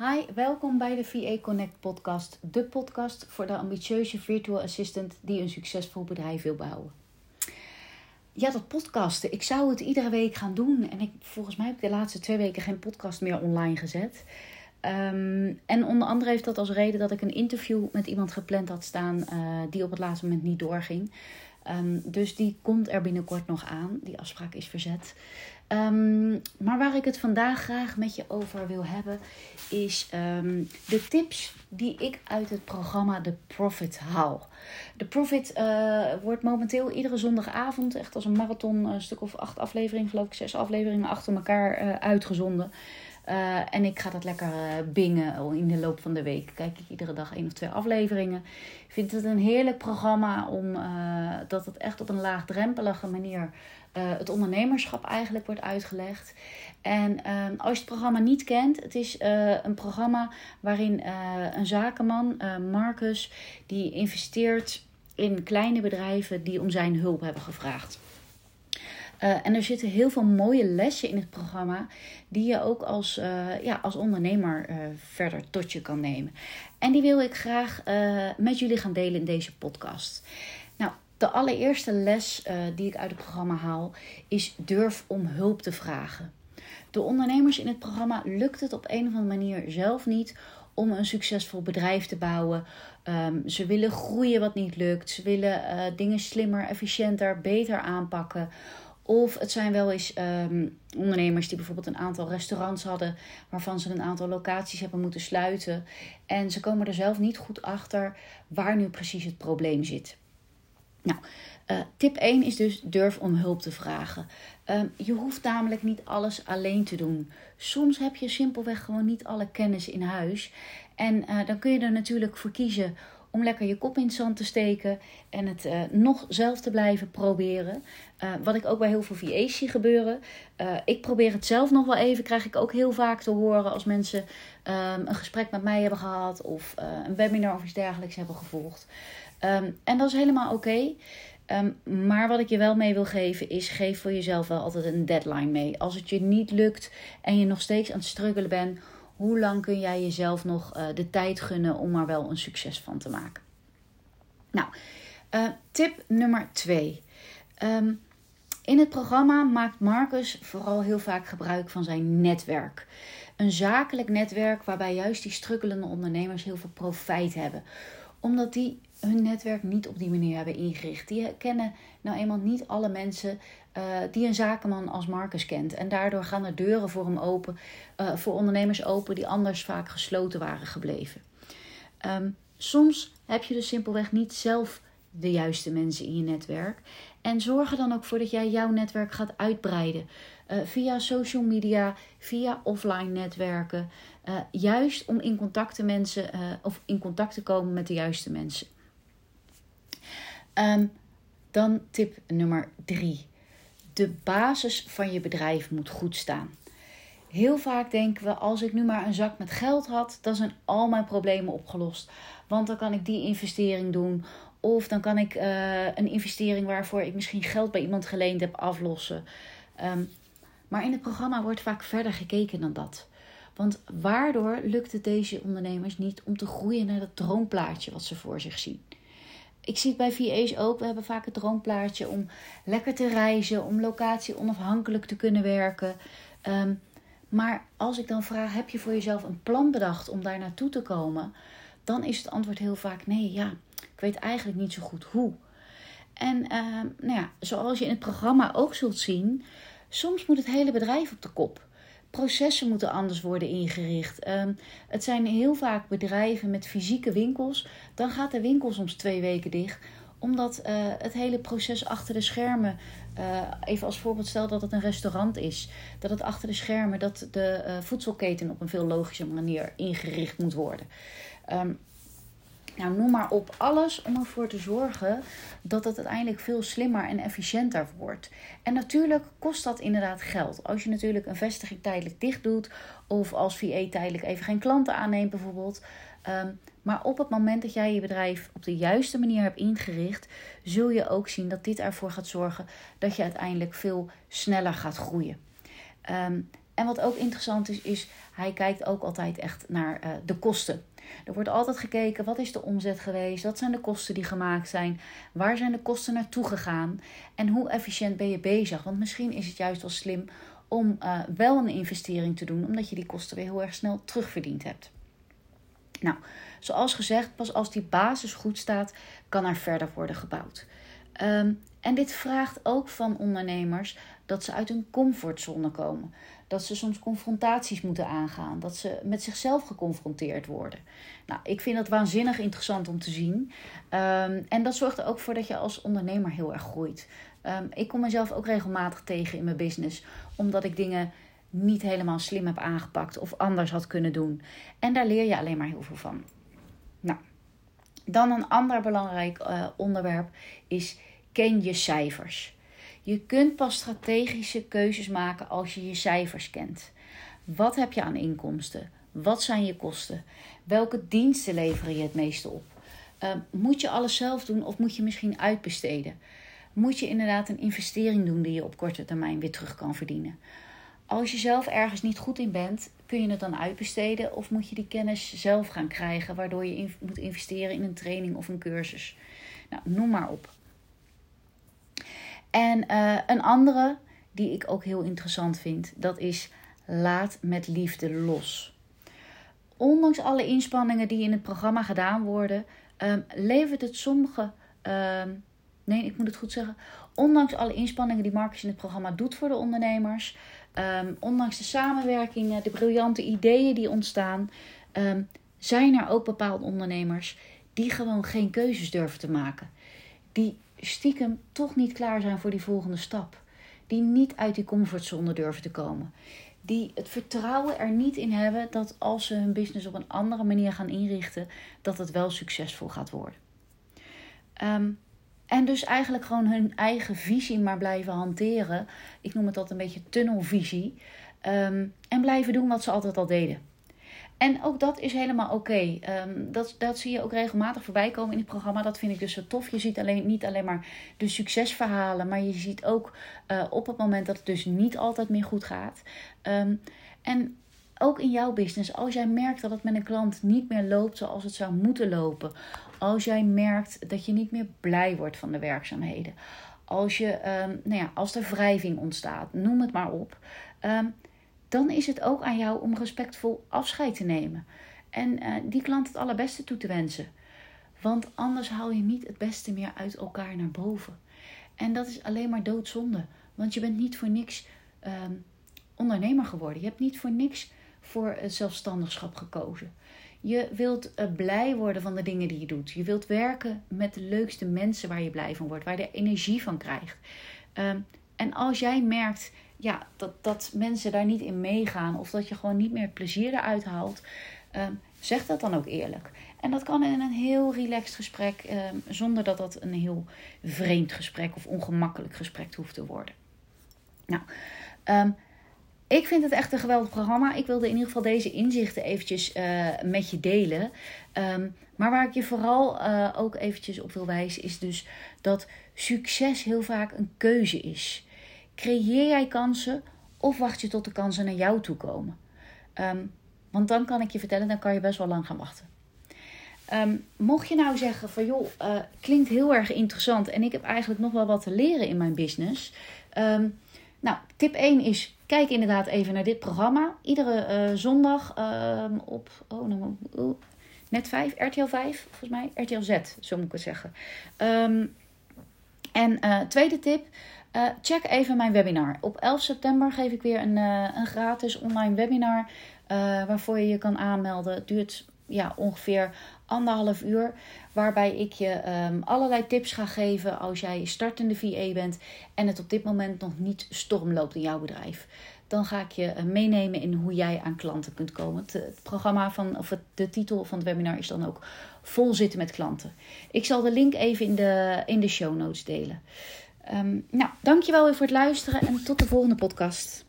Hi, welkom bij de VA Connect podcast, de podcast voor de ambitieuze virtual assistant die een succesvol bedrijf wil bouwen. Ja, dat podcasten. Ik zou het iedere week gaan doen en ik, volgens mij heb ik de laatste twee weken geen podcast meer online gezet. Ehm, en onder andere heeft dat als reden dat ik een interview met iemand gepland had staan uh, die op het laatste moment niet doorging. Um, dus die komt er binnenkort nog aan. Die afspraak is verzet. Um, maar waar ik het vandaag graag met je over wil hebben, is um, de tips die ik uit het programma The Profit haal. The Profit uh, wordt momenteel iedere zondagavond, echt als een marathon, een stuk of acht afleveringen, geloof ik, zes afleveringen achter elkaar uh, uitgezonden. Uh, en ik ga dat lekker uh, bingen in de loop van de week. Kijk ik iedere dag één of twee afleveringen. Ik vind het een heerlijk programma om uh, dat het echt op een laagdrempelige manier het ondernemerschap eigenlijk wordt uitgelegd. En als je het programma niet kent, het is een programma waarin een zakenman, Marcus, die investeert in kleine bedrijven die om zijn hulp hebben gevraagd. Uh, en er zitten heel veel mooie lessen in het programma die je ook als, uh, ja, als ondernemer uh, verder tot je kan nemen. En die wil ik graag met jullie gaan delen in deze podcast. Nou, de allereerste les die ik uit het programma haal is durf om hulp te vragen. De ondernemers in het programma lukt het op een of andere manier zelf niet om een succesvol bedrijf te bouwen. Um, ze willen groeien wat niet lukt. Ze willen dingen slimmer, efficiënter, beter aanpakken of het zijn wel eens um, ondernemers die bijvoorbeeld een aantal restaurants hadden, waarvan ze een aantal locaties hebben moeten sluiten. En ze komen er zelf niet goed achter waar nu precies het probleem zit. Nou, uh, tip 1 is dus durf om hulp te vragen. Uh, je hoeft namelijk niet alles alleen te doen. Soms heb je simpelweg gewoon niet alle kennis in huis. En uh, dan kun je er natuurlijk voor kiezen om lekker je kop in zand te steken en het uh, nog zelf te blijven proberen. Uh, wat ik ook bij heel veel VA's zie gebeuren. Uh, ik probeer het zelf nog wel even, krijg ik ook heel vaak te horen als mensen um, een gesprek met mij hebben gehad of een webinar of iets dergelijks hebben gevolgd. Um, en dat is helemaal oké. Um, maar wat ik je wel mee wil geven is: geef voor jezelf wel altijd een deadline mee. Als het je niet lukt en je nog steeds aan het struggelen bent hoe lang kun jij jezelf nog uh, de tijd gunnen om er wel een succes van te maken? Nou, uh, tip nummer twee. Um, in het programma maakt Marcus vooral heel vaak gebruik van zijn netwerk. Een zakelijk netwerk waarbij juist die struggelende ondernemers heel veel profijt hebben. Omdat die hun netwerk niet op die manier hebben ingericht. Die kennen nou eenmaal niet alle mensen uh, die een zakenman als Marcus kent. En daardoor gaan er deuren voor hem open, uh, voor ondernemers open die anders vaak gesloten waren gebleven. Um, soms heb je dus simpelweg niet zelf de juiste mensen in je netwerk. En zorg er dan ook voor dat jij jouw netwerk gaat uitbreiden. Uh, via social media, via offline netwerken. Juist om in contact, te mensen, of in contact te komen met de juiste mensen. Um, dan tip nummer drie. De basis van je bedrijf moet goed staan. Heel vaak denken we, als ik nu maar een zak met geld had, dan zijn al mijn problemen opgelost. Want dan kan ik die investering doen. Of dan kan ik uh, een investering waarvoor ik misschien geld bij iemand geleend heb aflossen. Um, maar in het programma wordt vaak verder gekeken dan dat. Want waardoor lukt het deze ondernemers niet om te groeien naar dat droomplaatje wat ze voor zich zien? Ik zie het bij VA's ook. We hebben vaak het droomplaatje om lekker te reizen, om locatie onafhankelijk te kunnen werken. Um, maar als ik dan vraag, heb je voor jezelf een plan bedacht om daar naartoe te komen? Dan is het antwoord heel vaak nee, ja, ik weet eigenlijk niet zo goed hoe. En uh, nou ja, zoals je in het programma ook zult zien, soms moet het hele bedrijf op de kop processen moeten anders worden ingericht. Um, het zijn heel vaak bedrijven met fysieke winkels. Dan gaat de winkel soms twee weken dicht omdat uh, het hele proces achter de schermen, uh, even als voorbeeld stel dat het een restaurant is, dat het achter de schermen, dat de uh, voedselketen op een veel logische manier ingericht moet worden. Um, nou, noem maar op alles om ervoor te zorgen dat het uiteindelijk veel slimmer en efficiënter wordt. En natuurlijk kost dat inderdaad geld. Als je natuurlijk een vestiging tijdelijk dicht doet, of als VA tijdelijk even geen klanten aanneemt, bijvoorbeeld. Um, maar op het moment dat jij je bedrijf op de juiste manier hebt ingericht, zul je ook zien dat dit ervoor gaat zorgen dat je uiteindelijk veel sneller gaat groeien. Um, en wat ook interessant is, is hij kijkt ook altijd echt naar uh, de kosten. Er wordt altijd gekeken, wat is de omzet geweest? Wat zijn de kosten die gemaakt zijn? Waar zijn de kosten naartoe gegaan? En hoe efficiënt ben je bezig? Want misschien is het juist wel slim om uh, wel een investering te doen, omdat je die kosten weer heel erg snel terugverdiend hebt. Nou, zoals gezegd, pas als die basis goed staat, kan er verder worden gebouwd. Um, en dit vraagt ook van ondernemers dat ze uit hun comfortzone komen. Dat ze soms confrontaties moeten aangaan. Dat ze met zichzelf geconfronteerd worden. Nou, ik vind dat waanzinnig interessant om te zien. Um, en dat zorgt er ook voor dat je als ondernemer heel erg groeit. Um, ik kom mezelf ook regelmatig tegen in mijn business. Omdat ik dingen niet helemaal slim heb aangepakt of anders had kunnen doen. En daar leer je alleen maar heel veel van. Nou, dan een ander belangrijk uh, onderwerp is ken je cijfers. Je kunt pas strategische keuzes maken als je je cijfers kent. Wat heb je aan inkomsten? Wat zijn je kosten? Welke diensten lever je het meeste op? Uh, moet je alles zelf doen of moet je misschien uitbesteden? Moet je inderdaad een investering doen die je op korte termijn weer terug kan verdienen? Als je zelf ergens niet goed in bent, kun je het dan uitbesteden of moet je die kennis zelf gaan krijgen, waardoor je moet investeren in een training of een cursus? Nou, noem maar op. En uh, een andere die ik ook heel interessant vind, dat is laat met liefde los. Ondanks alle inspanningen die in het programma gedaan worden, um, levert het sommige. Um, nee, ik moet het goed zeggen. Ondanks alle inspanningen die Marcus in het programma doet voor de ondernemers, um, ondanks de samenwerkingen, de briljante ideeën die ontstaan, zijn er ook bepaalde ondernemers die gewoon geen keuzes durven te maken. Die stiekem toch niet klaar zijn voor die volgende stap. Die niet uit die comfortzone durven te komen. Die het vertrouwen er niet in hebben dat als ze hun business op een andere manier gaan inrichten, dat het wel succesvol gaat worden. Um, en dus eigenlijk gewoon hun eigen visie maar blijven hanteren. Ik noem het altijd een beetje tunnelvisie. Um, en blijven doen wat ze altijd al deden. En ook dat is helemaal oké. Ehm, dat, dat zie je ook regelmatig voorbij komen in het programma. Dat vind ik dus zo tof. Je ziet alleen, niet alleen maar de succesverhalen, maar je ziet ook uh, op het moment dat het dus niet altijd meer goed gaat. Um, en ook in jouw business, als jij merkt dat het met een klant niet meer loopt zoals het zou moeten lopen. Als jij merkt dat je niet meer blij wordt van de werkzaamheden. Als, je, um, nou ja, als er wrijving ontstaat, noem het maar op. Dan is het ook aan jou om respectvol afscheid te nemen. En uh, die klant het allerbeste toe te wensen. Want anders haal je niet het beste meer uit elkaar naar boven. En dat is alleen maar doodzonde. Want je bent niet voor niks uh, ondernemer geworden. Je hebt niet voor niks voor het zelfstandigschap gekozen. Je wilt uh, blij worden van de dingen die je doet. Je wilt werken met de leukste mensen waar je blij van wordt, waar je energie van krijgt. Um, en als jij merkt ja, dat, dat mensen daar niet in meegaan of dat je gewoon niet meer plezier eruit haalt, um, zeg dat dan ook eerlijk. En dat kan in een heel relaxed gesprek, um, zonder dat dat een heel vreemd gesprek of ongemakkelijk gesprek hoeft te worden. Nou, um, ik vind het echt een geweldig programma. Ik wilde in ieder geval deze inzichten eventjes uh, met je delen. Maar waar ik je vooral uh, ook eventjes op wil wijzen is dus dat succes heel vaak een keuze is. Creëer jij kansen of wacht je tot de kansen naar jou toe komen? Um, want dan kan ik je vertellen, dan kan je best wel lang gaan wachten. Um, mocht je nou zeggen van joh, uh, klinkt heel erg interessant en ik heb eigenlijk nog wel wat te leren in mijn business. Um, nou, tip 1 is kijk inderdaad even naar dit programma. Iedere uh, zondag op oh, nou, net 5, RTL 5 volgens mij, RTL Z, zo moet ik het zeggen. en uh, tweede tip, uh, check even mijn webinar. Op 11 september geef ik weer een, uh, een gratis online webinar. Uh, waarvoor je je kan aanmelden. Het duurt ja, ongeveer anderhalf uur. Waarbij ik je um, allerlei tips ga geven als jij startende VA bent. En het op dit moment nog niet storm loopt in jouw bedrijf. Dan ga ik je meenemen in hoe jij aan klanten kunt komen. Het, programma van, of de titel van het webinar is dan ook Vol zitten met klanten. Ik zal de link even in de, in de show notes delen. Um, nou, dankjewel weer voor het luisteren en tot de volgende podcast.